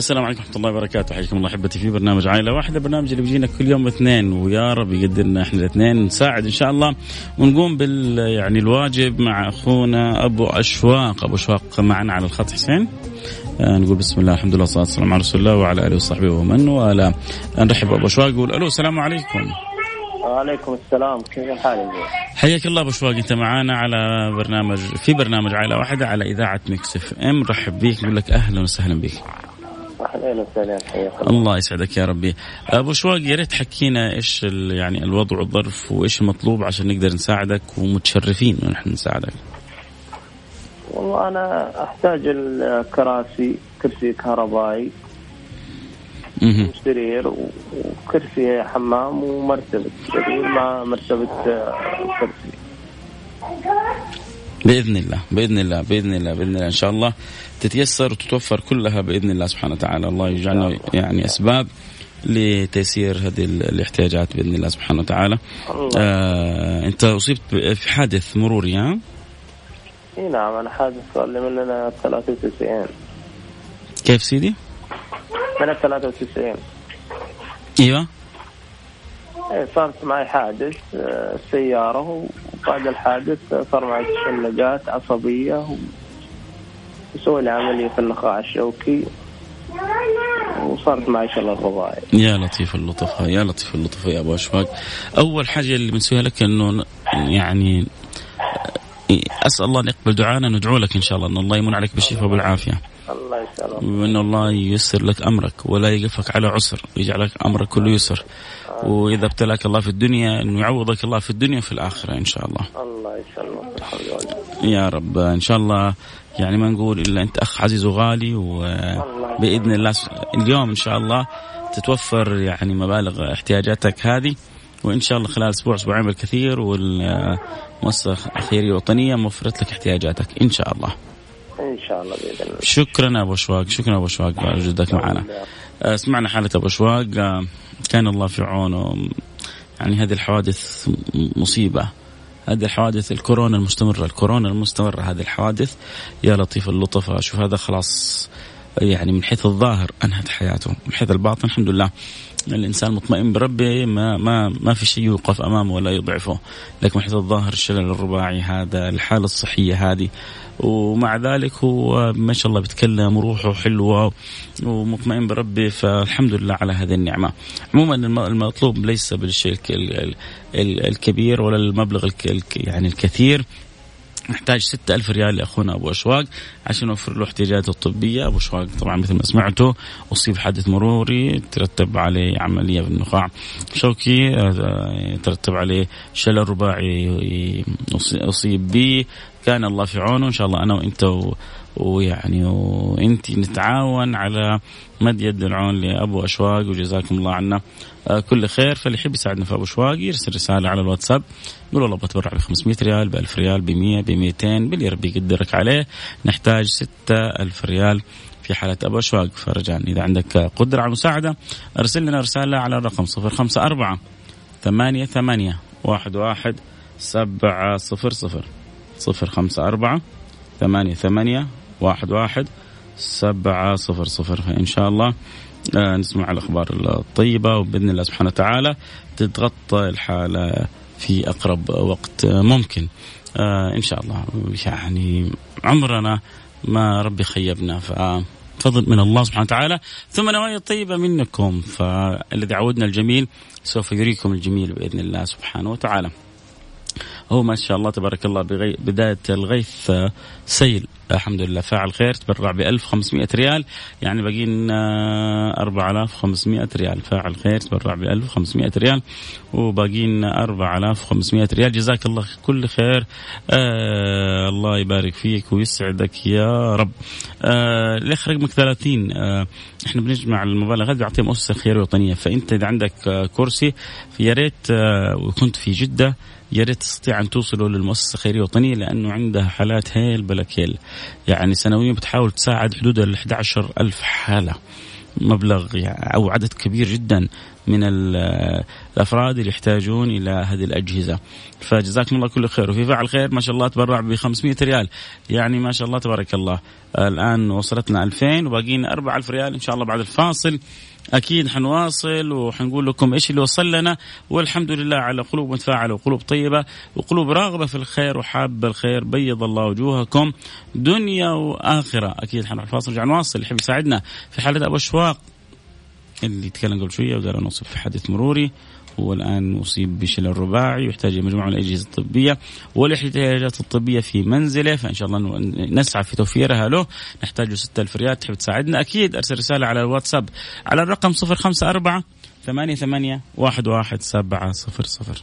السلام عليكم ورحمة الله وبركاته. حياكم الله أحبتي في برنامج عائلة واحدة برنامج اللي بيجينا كل يوم اثنين ويا رب يقدرنا إحنا الاثنين. نساعد إن شاء الله ونقوم بال يعني الواجب مع أخونا أبو أشواق. أبو أشواق معنا على الخط حسين. آه نقول بسم الله الحمد لله والصلاة والسلام على رسول الله وعلى آله وصحبه ومن والاه. نرحب بأبو أشواق نقول ألو السلام عليكم. وعليكم السلام كيف الحال حياك الله أبو شواق أنت معانا على برنامج في برنامج عائلة واحدة على إذاعة Mix FM. رحب بيك نقول لك أهلا وسهلا بك أهلا وسهلا الله. يسعدك يا ربي. أبو شواق يا ريت حكينا إيش يعني الوضع والظرف وإيش المطلوب عشان نقدر نساعدك ومتشرفين إنه نحن نساعدك. والله أنا أحتاج الكراسي كرسي كهربائي سرير وكرسي حمام ومرتبة. سرير مع مرتبة كرسي. بإذن الله بإذن الله بإذن الله بإذن الله. إن شاء الله تتيسر وتتوفر كلها بإذن الله سبحانه وتعالى. الله يجعلنا يعني أسباب لتيسير هذه الاحتياجات بإذن الله سبحانه وتعالى. آه أنت أصبت في حادث مروري ها؟ إي نعم أنا حادث صار لي من 93 كيف سيدي؟ من 93 أيوه. صارت معي حادث آه، سيارة وبعد الحادث صار معي تشنجات عصبية وسوي لي عملية في النخاع الشوكي وصارت معي شلل رباعي يا لطيف اللطف يا لطيف اللطف يا أبو أشواق. أول حاجة اللي بنسويها لك إنه يعني أسأل الله أن يقبل دعانا ندعو لك إن شاء الله إن الله يمن عليك بالشفاء والعافية. الله يسلمك. وإن الله ييسر لك أمرك ولا يقفك على عسر ويجعلك أمرك كله يسر. وإذا ابتلاك الله في الدنيا إنه يعوضك الله في الدنيا وفي الآخرة إن شاء الله. الله يسلمك. يا رب إن شاء الله. يعني ما نقول إلا أنت أخ عزيز وغالي وباذن الله اليوم إن شاء الله تتوفر يعني مبالغ احتياجاتك هذه. وإن شاء الله خلال أسبوع أسبوعين بالكثير والمؤسسه الخيريه الوطنية موفرت لك احتياجاتك إن شاء الله. إن شاء الله بإذن الله. شكرا أبو أشواق شكرا أبو أشواق على وجودك معنا. سمعنا حالة أبو أشواق. آه، كان الله في عونه. يعني هذه الحوادث مصيبة. هذه الحوادث الكورونا المستمرة، الكورونا المستمرة هذه الحوادث. يا لطيف اللطف شوف هذا خلاص يعني من حيث الظاهر أنهت حياته، من حيث الباطن الحمد لله. الإنسان مطمئن بربه ما ما ما في شيء يوقف أمامه ولا يضعفه، لكن من حيث الظاهر الشلل الرباعي هذا، الحالة الصحية هذه ومع ذلك هو ما شاء الله بيتكلم وروحه حلوة ومطمئن بربه فالحمد لله على هذه النعمة. عموما المطلوب ليس بالشيء الكبير ولا المبلغ يعني الكثير نحتاج ستة ألف ريال لأخونا أبو أشواق عشان نوفر له احتياجاته الطبية. أبو أشواق طبعا مثل ما سمعتوا أصيب حادث مروري ترتب عليه عملية في النخاع شوكي آه، ترتب عليه شلل رباعي أصيب به. كان الله في عونه. إن شاء الله أنا وأنت ويعني وانت نتعاون على مد يد العون لابو اشواق وجزاكم الله عنا آه، كل خير. فاللي يحب يساعدنا في ابو اشواق يرسل رسالة على الواتساب يقول والله بتبرع ب 500 ريال ب 1000 ريال ب 100 ب 200 باللي ربي يقدرك عليه. نحتاج 6000 ريال في حالة أبو أشواق. فرجاء إذا عندك قدرة على المساعدة أرسل لنا رسالة على الرقم 054 ثمانية ثمانية واحد واحد سبعة صفر صفر. صفر خمسة أربعة ثمانية ثمانية واحد واحد سبعة صفر صفر. فإن شاء الله آه نسمع الأخبار الطيبة وبإذن الله سبحانه وتعالى تتغطى الحالة في أقرب وقت ممكن. آه إن شاء الله. يعني عمرنا ما ربي خيبنا ف فضل من الله سبحانه وتعالى. ثم نوايا طيبة منكم فالذي عودنا الجميل سوف يريكم الجميل بإذن الله سبحانه وتعالى. هو ما شاء الله تبارك الله بغي... بداية الغيث آه، سيل. الحمد لله. فاعل خير تبرع ب 1500 ريال. يعني باقي لنا 4500 ريال. فاعل خير تبرع ب 1500 ريال. وباقي لنا 4500 ريال. جزاك الله كل خير. آه الله يبارك فيك ويسعدك يا رب. آه الاخ رقمك 30 آه إحنا بنجمع المبالغ هذه بيعطيها مؤسسه خيريه وطنية. فأنت إذا عندك آه كرسي يا ريت آه وكنت في جدة يا ريت تستطيع أن توصلوا للمؤسسة الخيرية الوطنيه لأنه عندها حالات هيل بلا كيل. يعني سنويا بتحاول تساعد حدود ال 11 ألف حالة. مبلغ يعني أو عدد كبير جدا من الأفراد اللي يحتاجون إلى هذه الأجهزة. فجزاكم الله كل خير. وفي فعل خير ما شاء الله تبرع ب 500 ريال. يعني ما شاء الله تبارك الله. الآن وصلتنا 2000 وباقينا 4000 ريال. إن شاء الله بعد الفاصل أكيد حنواصل وحنقول لكم إيش اللي وصل لنا. والحمد لله على قلوب متفاعلة وقلوب طيبة وقلوب راغبة في الخير وحابة الخير. بيض الله وجوهكم. دنيا وآخرة. أكيد حنروح الفاصل نرجع نواصل. يحب يساعدنا في حالة أبو أشواق اللي تكلم قبل شوية وقال أنا في حادث مروري. هو الان مصيب بشلل رباعي. ويحتاج مجموعة من الأجهزة الطبية والاحتياجات الطبية في منزله. فإن شاء الله نسعى في توفيرها له. نحتاج 6000 ريال. تحب تساعدنا؟ أكيد. أرسل رسالة على الواتساب على الرقم 054 ثمانية ثمانية واحد واحد سبعة صفر صفر.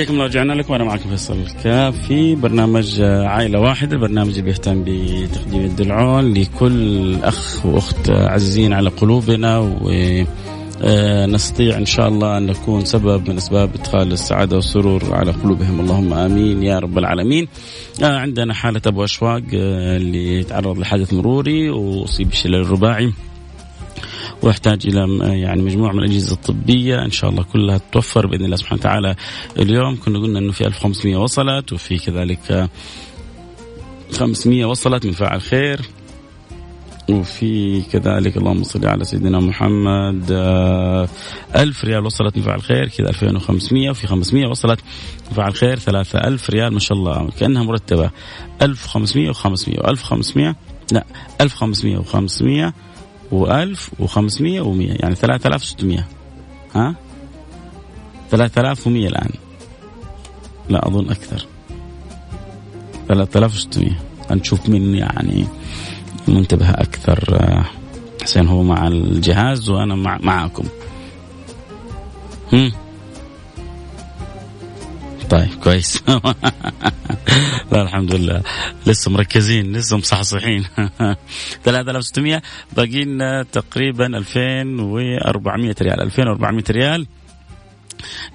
حياكم الله رجعنا لكم. وأنا معكم فيصل الكاف في برنامج عائلة واحدة البرنامج اللي بيهتم بتقديم الدلعون لكل أخ وأخت عزيزين على قلوبنا و نستطيع إن شاء الله أن نكون سبب من أسباب إدخال السعادة والسرور على قلوبهم. اللهم آمين يا رب العالمين. عندنا حالة أبو أشواق اللي تعرض لحادث مروري وأصيب بالشلل الرباعي ويحتاج إلى يعني مجموعة من الأجهزة الطبية. إن شاء الله كلها تتوفر بإذن الله سبحانه وتعالى. اليوم كنا قلنا إنه في 1500 وصلت وفي كذلك 500 وصلت من فاعل خير. وفي كذلك اللهم صل على سيدنا محمد ألف ريال وصلت من فاعل خير كذا 2500 وفي 500 وصلت من فاعل خير 3000 ريال ما شاء الله كأنها مرتبة. 1500 و500 و1500 لا 1500 و500 و1500 و100 يعني 3600 ها؟ 3100 الآن. لا أظن أكثر. 3600 نشوف مين يعني منتبه أكثر. حسين هو مع الجهاز وأنا مع معاكم هم؟ طيب كويس. لا الحمد لله لسه مركزين لسه مصحصحين. 3600 باقي لنا تقريبا 2400 ريال. 2400 ريال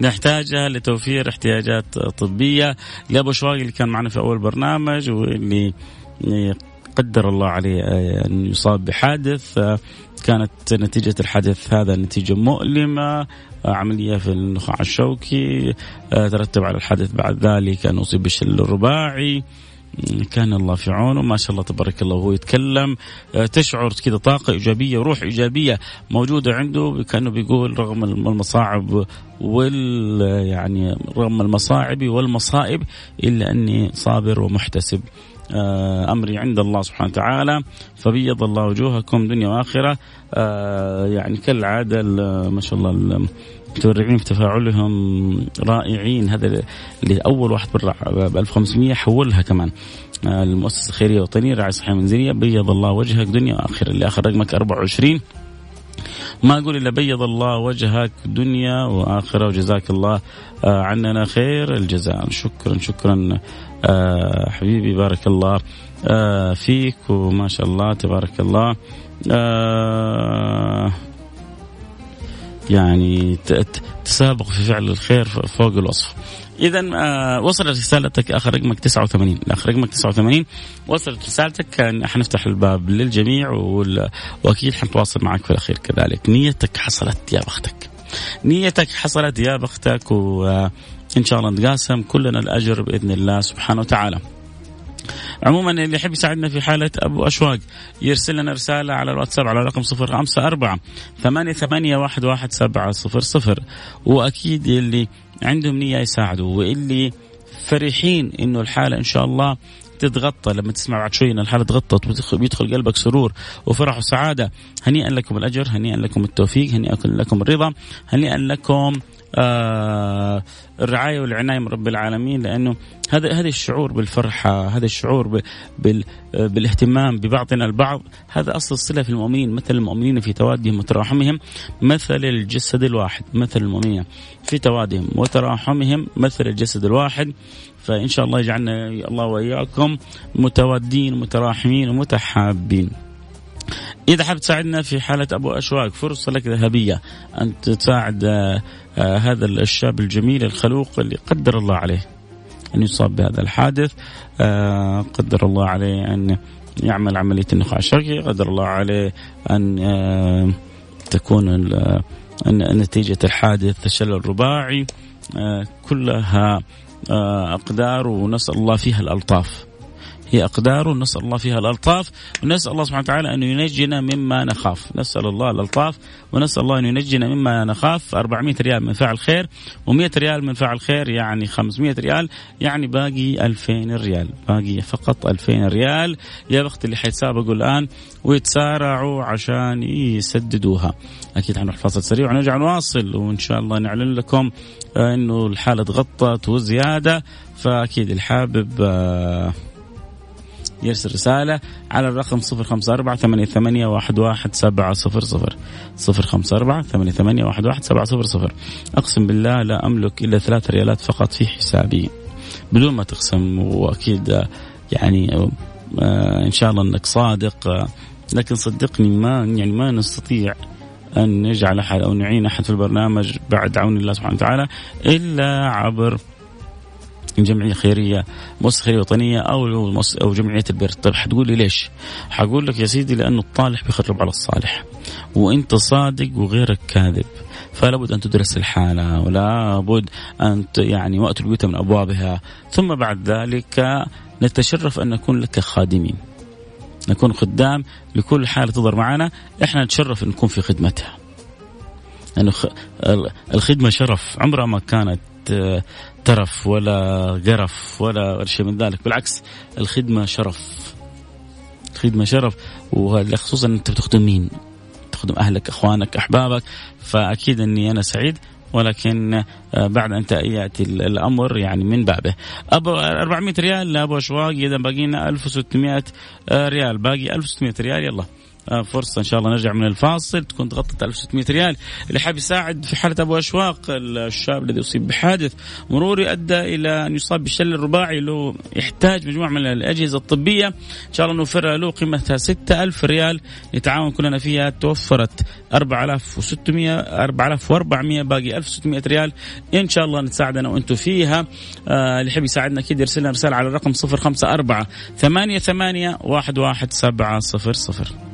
نحتاجها لتوفير احتياجات طبية. لأبو شواق اللي كان معنا في أول برنامج واللي قدر الله عليه أن يصاب بحادث كانت نتيجة الحادث هذا نتيجة مؤلمة عملية في النخاع الشوكي ترتب على الحادث بعد ذلك أن أصيب بالشلل الرباعي. كان الله في عونه. ما شاء الله تبارك الله وهو يتكلم. تشعر كذا طاقة إيجابية وروح إيجابية موجودة عنده كأنه بيقول رغم المصاعب وال يعني رغم المصاعب والمصائب إلا أني صابر ومحتسب. أمري عند الله سبحانه وتعالى فبيض الله وجوهكم دنيا وآخرة. يعني كالعادة ما شاء الله المتبرعين في تفاعلهم رائعين. هذا اللي أول واحد برع ب 1500 حولها كمان. المؤسسة الخيرية الوطنية رعاية صحية منزلية بيض الله وجهك دنيا وآخرة. اللي آخر رقمك 24 ما أقول إلا بيض الله وجهك دنيا وآخرة وجزاك الله عننا خير الجزاء. شكرا شكرا آه حبيبي بارك الله آه فيك وما شاء الله تبارك الله. آه يعني تسابق في فعل الخير فوق الوصف. اذا آه وصلت رسالتك آخر رقمك 89 آخر رقمك 89 وصلت رسالتك حنفتح الباب للجميع واكيد حنتواصل معك في الأخير كذلك. نيتك حصلت يا بختك. نيتك حصلت يا بختك وان شاء الله نتقاسم كلنا الأجر بإذن الله سبحانه وتعالى. عموما اللي يحب يساعدنا في حالة أبو أشواق يرسل لنا رسالة على الواتساب على رقم صفر خمسة أربعة ثمانية, ثمانية واحد, واحد سبعة صفر صفر. وأكيد اللي عندهم نية يساعدوا واللي فرحين إنه الحالة إن شاء الله تتغطى. لما تسمع بعد شوي إن الحالة تغطت ويدخل قلبك سرور وفرح وسعادة هنيئا لكم الأجر هنيئا لكم التوفيق هنيئا لكم الرضا هنيئا لكم الرعاية والعناية من رب العالمين لأنه هذا هذا الشعور بالفرحة هذا الشعور بال بالاهتمام ببعضنا البعض. هذا أصل الصلة في المؤمنين مثل المؤمنين في توادهم وتراحمهم مثل الجسد الواحد مثل المؤمنين في توادهم وتراحمهم مثل الجسد الواحد. فإن شاء الله يجعلنا الله وإياكم متوادين متراحمين ومتحابين. إذا حاب تساعدنا في حالة أبو أشواق فرصة لك ذهبية أن تساعد آه، آه، هذا الشاب الجميل الخلوق اللي قدر الله عليه أن يصاب بهذا الحادث آه، قدر الله عليه أن يعمل عملية النخاع الشرقي قدر الله عليه أن تكون نتيجة الحادث الشلل الرباعي كلها أقدار ونسأل الله فيها الألطاف. هي أقدار نسأل الله فيها الألطاف. ونسأل الله سبحانه وتعالى أن ينجنا مما نخاف. نسأل الله الألطاف. ونسأل الله أن ينجنا مما نخاف. 400 ريال من فعل خير. و100 ريال من فعل خير يعني 500 ريال. يعني باقي 2000 ريال. باقي فقط 2000 ريال. يا بخت اللي حيتسابقوا الآن ويتسارعوا عشان يسددوها. أكيد حنروح فاصل سريع ونرجع نواصل. وإن شاء الله نعلن لكم أنه الحالة تغطت وزيادة. فأكيد الحابب آه يرسل رسالة على الرقم صفر خمسة أربعة ثمانية, ثمانية واحد, واحد سبعة صفر أقسم بالله لا أملك إلا ثلاث ريالات فقط في حسابي. بدون ما تقسم وأكيد يعني آه، إن شاء الله أنك صادق آه، لكن صدقني ما يعني ما نستطيع أن نجعل أحد أو نعين أحد في البرنامج بعد عون الله سبحانه وتعالى إلا عبر جمعية خيرية مؤسسه خيرية وطنية أو أو جمعية البر. طيب حتقول لي ليش؟ حقول لك يا سيدي لأنه الطالح بيخرب على الصالح وأنت صادق وغيرك كاذب فلا بد أن تدرس الحالة ولا بد أن يعني وقت البيوت من أبوابها. ثم بعد ذلك نتشرف أن نكون لك خادمين. نكون خدام لكل حالة تظهر معنا. إحنا نتشرف أن نكون في خدمتها. لأنه الخدمة شرف عمرها ما كانت ترف ولا قرف ولا شيء من ذلك. بالعكس الخدمة شرف. الخدمة شرف وخصوصا أنت بتخدم مين؟ تخدم أهلك أخوانك أحبابك. فأكيد أني أنا سعيد ولكن آه، بعد أن ياتي الأمر يعني من بابه. أبو 400 ريال لأبو أشواق إذا باقي لنا 1600 ريال. باقي 1600 ريال يلا. آه، فرصة إن شاء الله نرجع من الفاصل. تكون تغطت 1600 ريال. اللي حاب يساعد في حالة أبو أشواق الشاب الذي اصيب بحادث مروري ادى إلى أن يصاب بالشلل الرباعي له يحتاج مجموعة من الأجهزة الطبية. إن شاء الله نوفرها له قيمتها 6000 ريال. نتعاون كلنا فيها توفرت 4600 4400 باقي 1600 ريال. إن شاء الله نتساعد أنا وأنتم فيها. آه اللي يحب يساعدنا أكيد يرسل لنا رسالة على الرقم 054 88 11700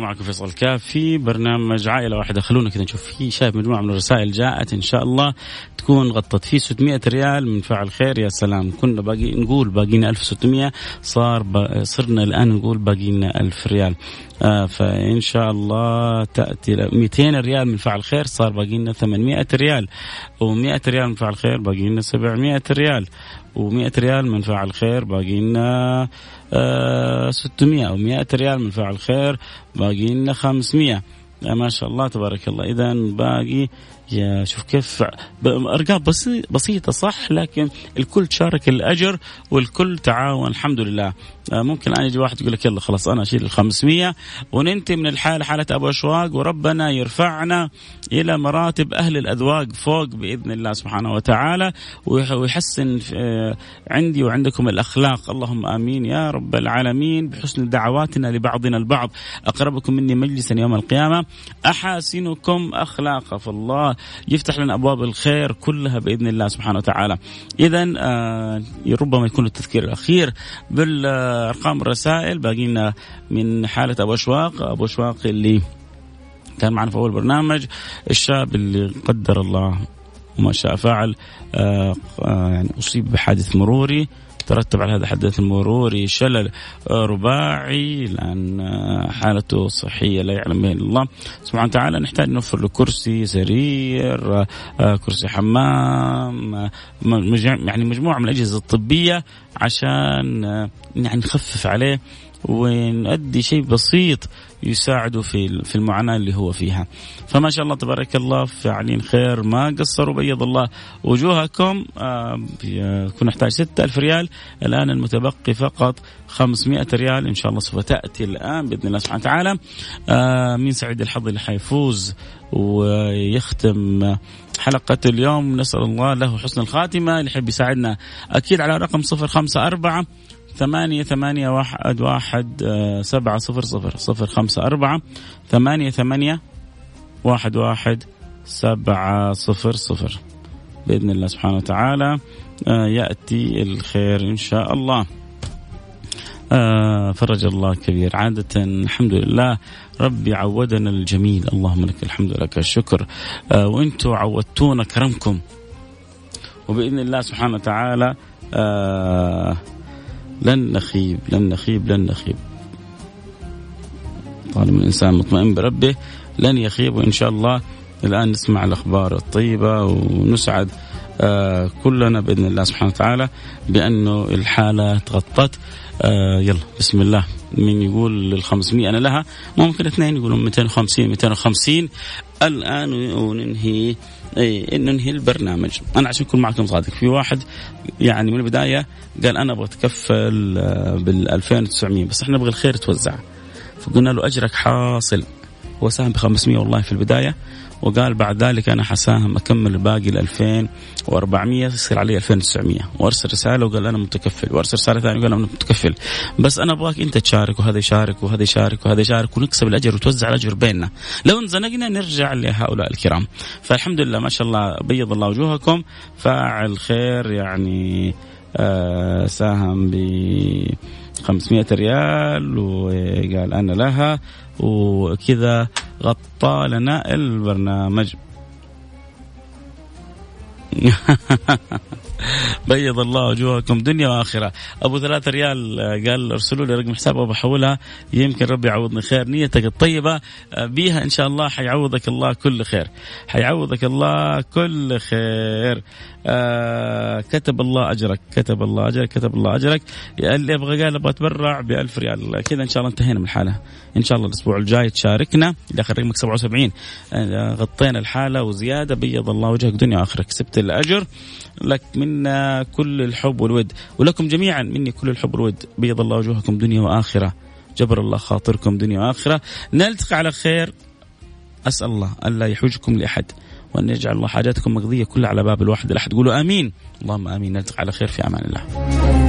معكم فيصل كاف في برنامج عائلة واحدة. خلونا كذا نشوف في شايف مجموعة من الرسائل جاءت إن شاء الله تكون غطت. في 600 ريال من فعل خير يا سلام. كنا باقي نقول باقينا 1600 صار ب... صرنا الآن نقول باقينا 1000 ريال. فإن شاء الله تأتي 200 ريال من فعل خير صار باقي لنا 800 ريال. و100 ريال من فعل خير باقي لنا 700 ريال. و100 ريال من فعل خير باقي لنا 600 أو 100 ريال من فعل خير باقي لنا 500 ما شاء الله تبارك الله. اذا باقي يا شوف كيف أرقام بسيطة صح؟ لكن الكل شارك الأجر والكل تعاون الحمد لله. آه، ممكن الان يجي واحد يقول لك يلا خلاص أنا أشيل ال 500 وننتهي من الحاله حالة أبو أشواق وربنا يرفعنا إلى مراتب أهل الأذواق فوق بإذن الله سبحانه وتعالى ويحسن آه، عندي وعندكم الأخلاق. اللهم آمين يا رب العالمين. بحسن دعواتنا لبعضنا البعض. أقربكم مني مجلسا يوم القيامة. أحاسنكم اخلاقا فالله. يفتح لنا أبواب الخير كلها بإذن الله سبحانه وتعالى. اذا آه ربما يكون التذكير الأخير بالأرقام الرسائل. باقي لنا من حالة أبو أشواق. أبو أشواق اللي كان معنا في أول برنامج. الشاب اللي قدر الله وما شاء فعل آه آه يعني أصيب بحادث مروري. ترتب على هذا الحدث المروري شلل رباعي لأن حالته صحية لا يعلم بها الله. سبحانه وتعالى نحتاج نوفر له كرسي سرير كرسي حمام يعني مجموعة من الأجهزة الطبية عشان يعني نخفف عليه ونؤدي شيء بسيط يساعده في في المعاناة اللي هو فيها. فما شاء الله تبارك الله فاعلين خير ما قصروا بيض الله وجوهكم. آه كنا نحتاج 6000 ريال. الآن المتبقي فقط 500 ريال. إن شاء الله سوف تأتي الآن بإذن الله سبحانه وتعالى. آه مين سعيد الحظ اللي حيفوز ويختم حلقة اليوم. نسأل الله له حسن الخاتمة. اللي يحب يساعدنا أكيد على رقم صفر خمسة أربعة ثمانية ثمانية واحد واحد سبعة صفر صفر صفر خمسة أربعة. ثمانية ثمانية واحد واحد سبعة صفر صفر. بإذن الله سبحانه وتعالى يأتي الخير إن شاء الله. آه فرج الله كبير. عادة الحمد لله ربي عودنا الجميل. اللهم لك الحمد لك الشكر. آه وأنتم عودتونا كرمكم. وبإذن الله سبحانه وتعالى آه لن نخيب لن نخيب لن نخيب. طالما الإنسان مطمئن بربه لن يخيب وإن شاء الله الآن نسمع الأخبار الطيبة ونسعد آه كلنا بإذن الله سبحانه وتعالى بأنه الحالة تغطت. آه يلا بسم الله. من يقول لل 500 أنا لها ممكن اثنين يقولون 250 250 الآن وننهي اي ننهي البرنامج. أنا عشان أكون معكم صادق. في واحد يعني من البداية قال أنا أبغى أتكفل بال 2900 بس إحنا نبغى الخير يتوزع فقلنا له أجرك حاصل. هو ساهم ب 500 والله في البداية وقال بعد ذلك أنا حساهم أكمل الباقي ال 2400 يصير علي 2900 وأرسل رسالة وقال أنا متكفل. وأرسل رسالة ثانية وقال أنا متكفل. بس أنا أبغاك أنت تشارك وهذا يشارك وهذا يشارك وهذا يشارك ونكسب الأجر وتوزع الأجر بيننا. لو انزنقنا نرجع لهؤلاء الكرام. فالحمد لله ما شاء الله بيض الله وجوهكم. فاعل خير يعني ساهم ب 500 ريال وقال أنا لها وكذا غطى لنا البرنامج. بيض الله وجوهكم دنيا وآخرة. أبو ثلاثة ريال قال ارسلوا لي رقم حساب وبحولها يمكن ربي يعوضني خير نيتك الطيبة بيها إن شاء الله حيعوضك الله كل خير. حيعوضك الله كل خير. آه كتب الله أجرك كتب الله أجرك كتب الله أجرك. اللي يبغى قال أبغى أتبرع ب 1000 ريال. كذا إن شاء الله انتهينا من الحالة. إن شاء الله الأسبوع الجاي تشاركنا. داخل رقمك 77 آه غطينا الحالة وزيادة. بيض الله وجهك دنيا وآخرة. كسبت الأجر. لك منا كل الحب والود. ولكم جميعا مني كل الحب والود. بيض الله وجوهكم دنيا وآخرة. جبر الله خاطركم دنيا وآخرة. نلتقي على خير. أسأل الله ألا يحوجكم لأحد. وأن يجعل الله حاجاتكم مقضية كلها على باب الواحد الأحد قولوا آمين. اللهم آمين. نلتقي على خير في أمان الله.